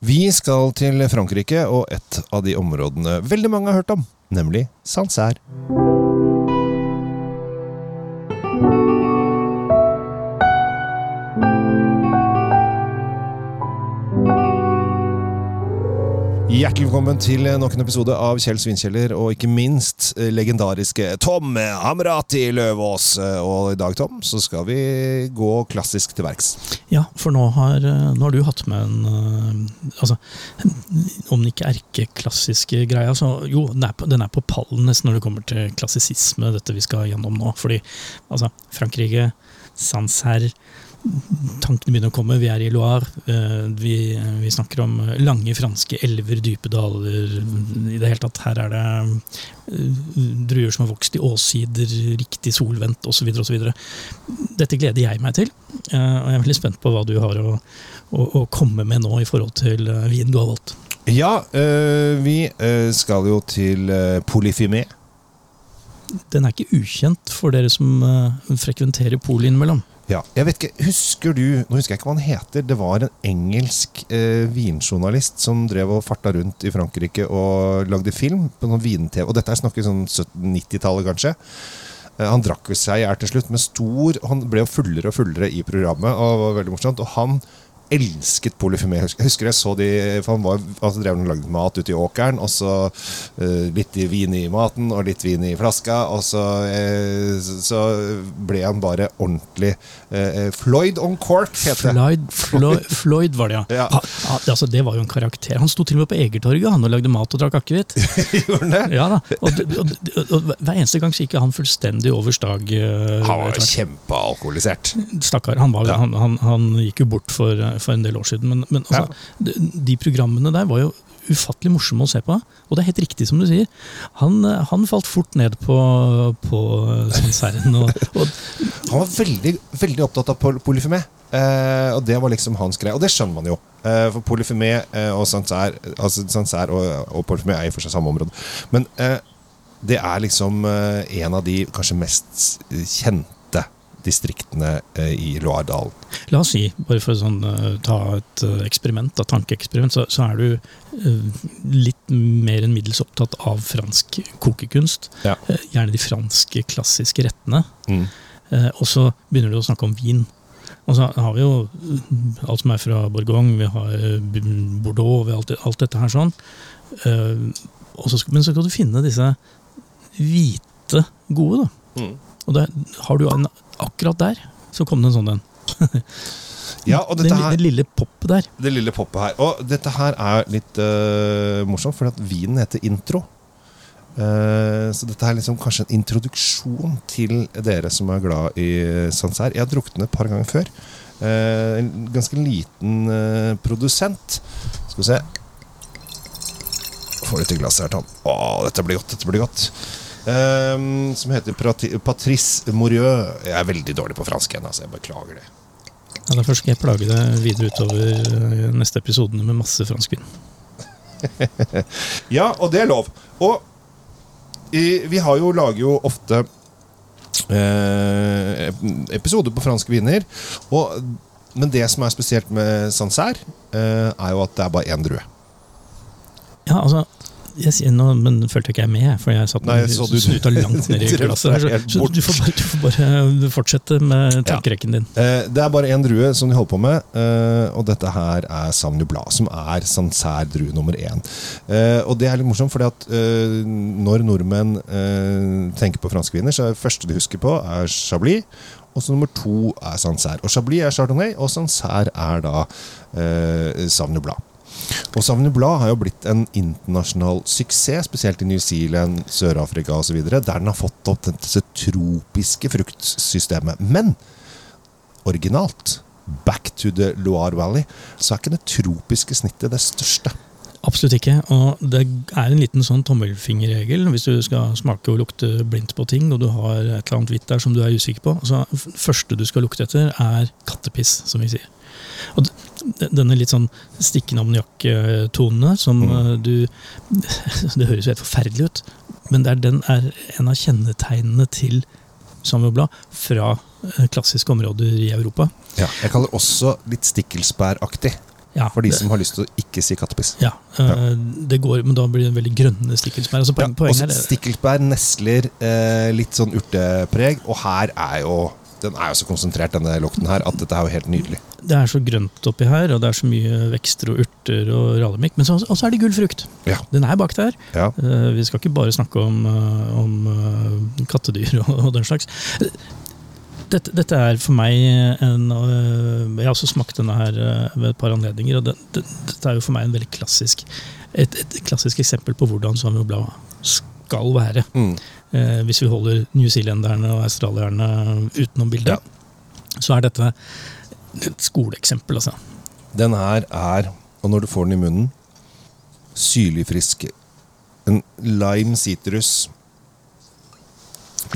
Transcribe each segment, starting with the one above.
Vi skal til Frankrike og et av de områdene veldig mange har hørt om, nemlig Sancerre. Velkommen til nok en episode av Kjell Svinkjeller, og ikke minst eh, legendariske Tom Amrati Løvaas. Eh, Og i dag, Tom, så skal vi gå klassisk til verks. Ja, for nå har, eh, nå har du hatt med en altså, Om den ikke erkeklassiske greia, så jo, den er, på, den er på pallen nesten når det kommer til klassisisme, dette vi skal gjennom nå. Fordi altså, Frankrike, Sancerre Tankene begynner å komme. Vi er i Loire. eh, Vi, vi snakker om lange franske elver, dype daler. I det hele tatt, her er det eh, druer som har vokst i åssider, riktig solvendt osv. Dette gleder jeg meg til, eh, og jeg er veldig spent på hva du har å, å, å komme med nå i forhold til vinen du har valgt. Ja, øh, vi skal jo til Polyfimé. Den er ikke ukjent for dere som frekventerer Polet innimellom. Ja, jeg vet ikke, Husker du Nå husker jeg ikke hva han heter. Det var en engelsk eh, vinjournalist som drev og farta rundt i Frankrike og lagde film på noen vin-TV. Og dette er snakket sånn 70-90-tallet, kanskje. Eh, Han drakk seg i hjel til slutt, med stor Han ble jo fullere og fullere i programmet. Og var veldig morsomt Og han elsket polyfemi. Jeg husker jeg så de For han var, altså drev og lagde mat ute i åkeren, og så uh, litt vin i maten og litt vin i flaska. Og så, uh, så ble han bare ordentlig uh, Floyd on cork, heter det. Floyd, Floyd, Floyd var det, ja. Ja. Ha, ha, altså, det var jo en karakter. Han sto til og med på Egertorget han, og lagde mat og drakk akevitt. Gjorde han det? Ja, da. Og, og, og, og hver eneste gang så gikk han fullstendig over stag. Han var kjempealkoholisert. Stakkar. Han, var, Ja. han, han, han gikk jo bort for, for en del år siden. Men, men altså, de, de programmene der var jo ufattelig morsomme å se på. Og det er helt riktig som du sier. Han, eh, han falt fort ned på, på sanseren. Og, og Han var veldig, veldig opptatt av polyfemé. Eh, og det var liksom hans greie. Og det skjønner man jo. Eh, for polyfemé eh, og sansær altså sansær og, og polyfemé er i for seg samme område. Men eh, det er liksom eh, en av de kanskje mest kjente distriktene eh, i Loire-dalen. La oss si, bare for å sånn, eh, ta et eh, eksperiment, da, tankeeksperiment, så, så er du litt mer enn middels opptatt av fransk kokekunst. Ja. Gjerne de franske klassiske rettene. Mm. Og så begynner du å snakke om vin. Og så har vi jo alt som er fra Bourgogne, vi har Bordeaux, vi har alt, alt dette her sånn. Så skal, men så skal du finne disse hvite gode, da. Mm. Og det, har du en, akkurat der, så kom det en sånn en. Ja, og dette her det lille poppet der. Det lille poppet her. Og dette her er litt uh, morsomt, for vinen heter Intro. Uh, så dette er liksom kanskje en introduksjon til dere som er glad i Sancerre. Jeg har drukket den et par ganger før. Uh, en ganske liten uh, produsent. Skal vi se Får litt i glasset her, Tom. Å, dette blir godt. dette blir godt Eh, Som heter Patrice Morieux. Jeg er veldig dårlig på fransk igjen, altså. Jeg beklager det. Ja, Derfor skal jeg plage deg videre utover eh, neste episodene med masse franskvin. Ja, og det er lov. Og i, vi har jo lager jo ofte eh, episoder på franske viner. Og, men det som er spesielt med Sancerre, eh, er jo at det er bare én drue. Ja, altså jeg sier nå, men følte ikke jeg med, for jeg satt Nei, så du- snuta langt ned i glasset. Så, så du, får bare, du får bare fortsette med tankerekken din. Eh, det er bare én drue som de holder på med, eh, og dette her er Sauvignon Blad, som er Sancerre-drue nummer én. Eh, og det er litt morsomt, fordi at eh, når nordmenn eh, tenker på franske viner, så er det første de husker på, er Chablis. Og så nummer to er Sancerre. Og Chablis er Chardonnay, og Sancerre er da eh, Sauvignon Blanc. Og Savny Blad har jo blitt en internasjonal suksess, spesielt i New Zealand, Sør-Afrika osv., der den har fått opp dette tropiske fruktsystemet. Men originalt, back to the Loire Valley, så er ikke det tropiske snittet det største. Absolutt ikke. Og det er en liten sånn tommelfingerregel hvis du skal smake og lukte blindt på ting, og du har et eller annet hvitt der som du er usikker på. Så første du skal lukte etter, er kattepiss, som vi sier. Og denne litt sånn stikkende ammoniakktonene som Mm. eh, du Det høres jo helt forferdelig ut, men det er, den er en av kjennetegnene til Samuel fra eh, klassiske områder i Europa. Ja, jeg kaller det også litt stikkelsbæraktig. Ja, For de som har lyst til å ikke si kattepiss. Ja, eh, det går, men da blir det veldig grønne stikkelsbær. Altså, Ja, poen, poenget også. Stikkelsbær, nesler, eh, litt sånn urtepreg. Og her er jo Den er jo så konsentrert, denne lukten her, at dette er jo helt nydelig. Det er så grønt oppi her, og det er så mye vekster og urter og rallemikk. Men så også er det gullfrukt. Ja. Den er bak der. Ja. Eh, vi skal ikke bare snakke om, eh, om eh, kattedyr og, og den slags. Dette, dette er for meg en Jeg har også smakt denne her ved et par anledninger. og det, det, Dette er jo for meg en veldig klassisk et, et klassisk eksempel på hvordan Sauvignon Blanc skal være. Mm. Eh, hvis vi holder newzealenderne og australierne utenom bildet, så er dette et skoleeksempel. Altså. Den her er, og når du får den i munnen, syrlig frisk. En lime citrus.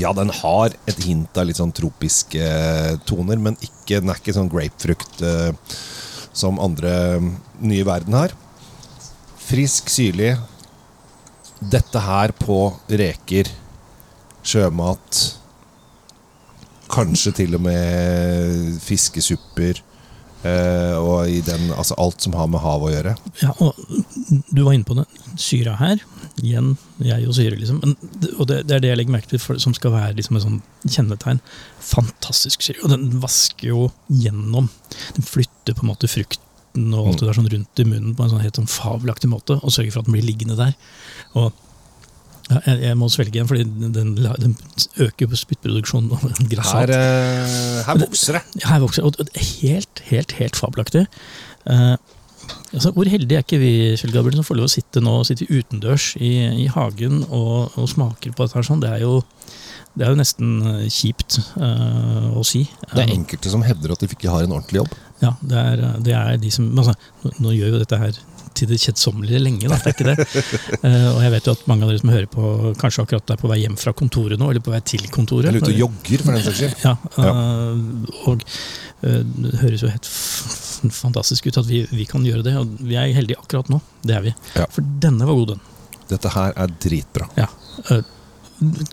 Ja, den har et hint av litt sånn tropiske eh, toner, men ikke, den er ikke sånn grapefrukt eh, som andre mm, nye verden har. Frisk, syrlig. Dette her på reker, sjømat, kanskje til og med fiskesupper. eh, og i den, altså alt som har med hav å gjøre. Ja, og du var inne på det. Syra her. Igjen jeg og syre, liksom. Men, og det, det er det jeg legger merke til, for, som skal være liksom et sånn kjennetegn. Fantastisk syre. Og den vasker jo gjennom. Den flytter på en måte frukten og alt det der sånn rundt i munnen på en sånn helt sånn fabelaktig måte, og sørge for at den blir liggende der. Og ja, jeg, jeg må svelge igjen, fordi den, den, den øker på spyttproduksjonen. Her, eh, her vokser det. Her vokser og det er helt, helt, helt fabelaktig. Eh, altså, hvor heldige er ikke vi Kjell Gabriel, som får lov å sitte nå sitte utendørs i, i hagen og, og smaker på dette her sånn. Det er jo, det er jo nesten eh, kjipt uh, å si. Det er Eh, enkelte som hevder at de ikke har en ordentlig jobb. ja, det er, det er de som altså, nå, nå gjør jo dette her til det kjedsommelige lenge, da. Det er ikke det. uh, og jeg vet jo at mange av dere som hører på, kanskje akkurat er på vei hjem fra kontoret nå, eller på vei til kontoret. Eller ute og jogger, for den saks skyld. Ja, uh, og det høres jo helt fantastisk ut at vi, vi kan gjøre det, og vi er heldige akkurat nå. Det er vi. Ja. For denne var god, den. Dette her er dritbra. Ja.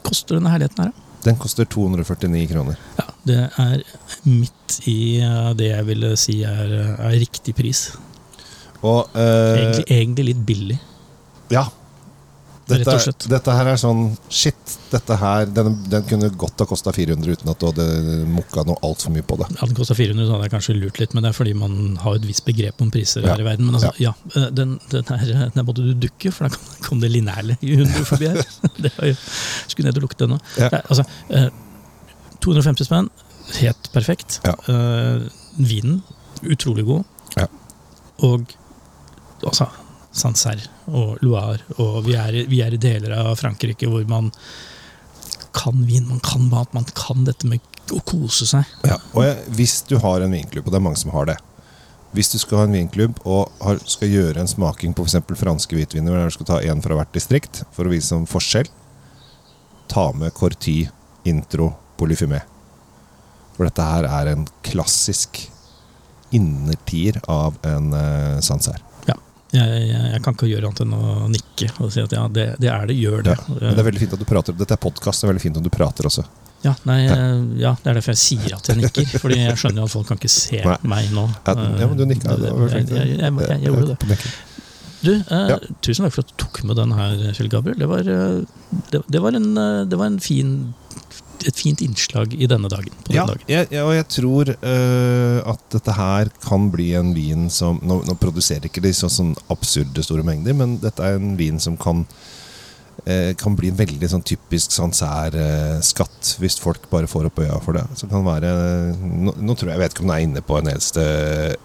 Koster denne herligheten her? Den koster 249 kroner. Ja, det er midt i øh, det jeg ville si er, er riktig pris. Og eh, Egentlig, egentlig litt billig. Ja. Dette, dette her er sånn Shit, dette her Den, den kunne godt ha kosta 400 uten at du hadde mokka noe altfor mye på det. Hadde den kosta 400, så hadde jeg kanskje lurt litt, men det er fordi man har et visst begrep om priser Ja. her i verden. Men altså, ja, ja den, den, er, den måtte du dukke, for da kom, det linerle i hunder forbi her. Det var jo, skulle ned og lukte ennå. Ja. Nei, Altså, eh, 250 spenn, helt perfekt. Ja. Eh, vinen, utrolig god. Ja. Og altså, Sancerre og Loire, og vi er, vi er i deler av Frankrike hvor man kan vin, man kan mat, man kan dette med å kose seg. Ja, og jeg, hvis du har en vinklubb, og det er mange som har det Hvis du skal ha en vinklubb og har, skal gjøre en smaking på f.eks. franske hvitviner, der du skal ta én fra hvert distrikt for å vise en forskjell, ta med Corti Intro, polyfymé. For dette her er en klassisk innertier av en uh, Sancerre. Jeg, jeg, jeg kan ikke gjøre annet enn å nikke og si at ja, det, det er det, gjør det. Ja, men det er veldig fint at du prater. Dette er podkast, det er veldig fint om du prater også. Ja, nei, ja, det er derfor jeg sier at jeg nikker. Fordi jeg skjønner at folk kan ikke se Nei. meg nå. Ja, men du nikka. Jeg, jeg, gjorde det. Du, eh, tusen takk for at du tok med den her, Kjell Gabriel. Det var, eh, det, det var, en, eh, det var en fin, et fint innslag i denne dagen. På Ja, dagen. jeg, jeg, og jeg tror uh, at dette her kan bli en vin som Nå, nå produserer ikke de så sånn absurde store mengder, men dette er en vin som kan uh, kan bli en veldig sånn typisk Sancerre-skatt, hvis folk bare får opp øya for det. Så kan være nå, nå tror jeg, jeg vet ikke om den er inne på en eneste,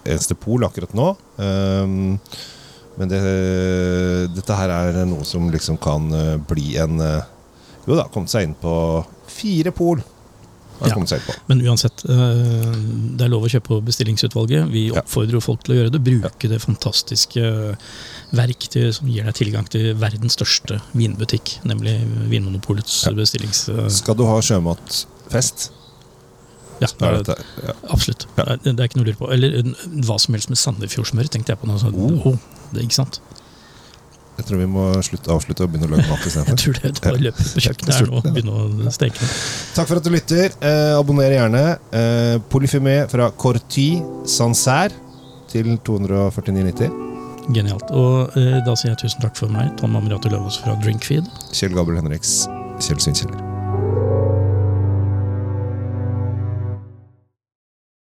eneste pol akkurat nå. ehm, men det, dette her er noe som liksom kan eh, bli en eh, Jo da, kommet seg inn på fire pol. Ja. Men uansett, eh, det er lov å kjøpe på bestillingsutvalget. Vi oppfordrer jo folk til å gjøre det. Bruke det fantastiske verktøyet som gir deg tilgang til verdens største vinbutikk, nemlig Vinmonopolets Ja. bestillings... eh, Skal du ha sjømatfest, Ja, det er ja. absolutt. Ja. Det, det er ikke noe å lure på. Eller eh, hva som helst med Sandefjordsmør, tenkte jeg på nå. Så, Oh. oh, det, ikke sant? Jeg tror vi må slutte, avslutte og begynne å lage mat Jeg istedenfor. tror det. Bare løpe på kjøkkenet her nå og begynne å steke. Takk for at du lytter. Eh, abonner gjerne. Eh, Polyfimé fra Corti Sancerre. til 249,90. Genialt. Og eh, da sier jeg tusen takk for meg, Tom Amriato Løvaas fra Drinkfeed. Kjell Gabriel Henriks, Kjell Svinkjeller.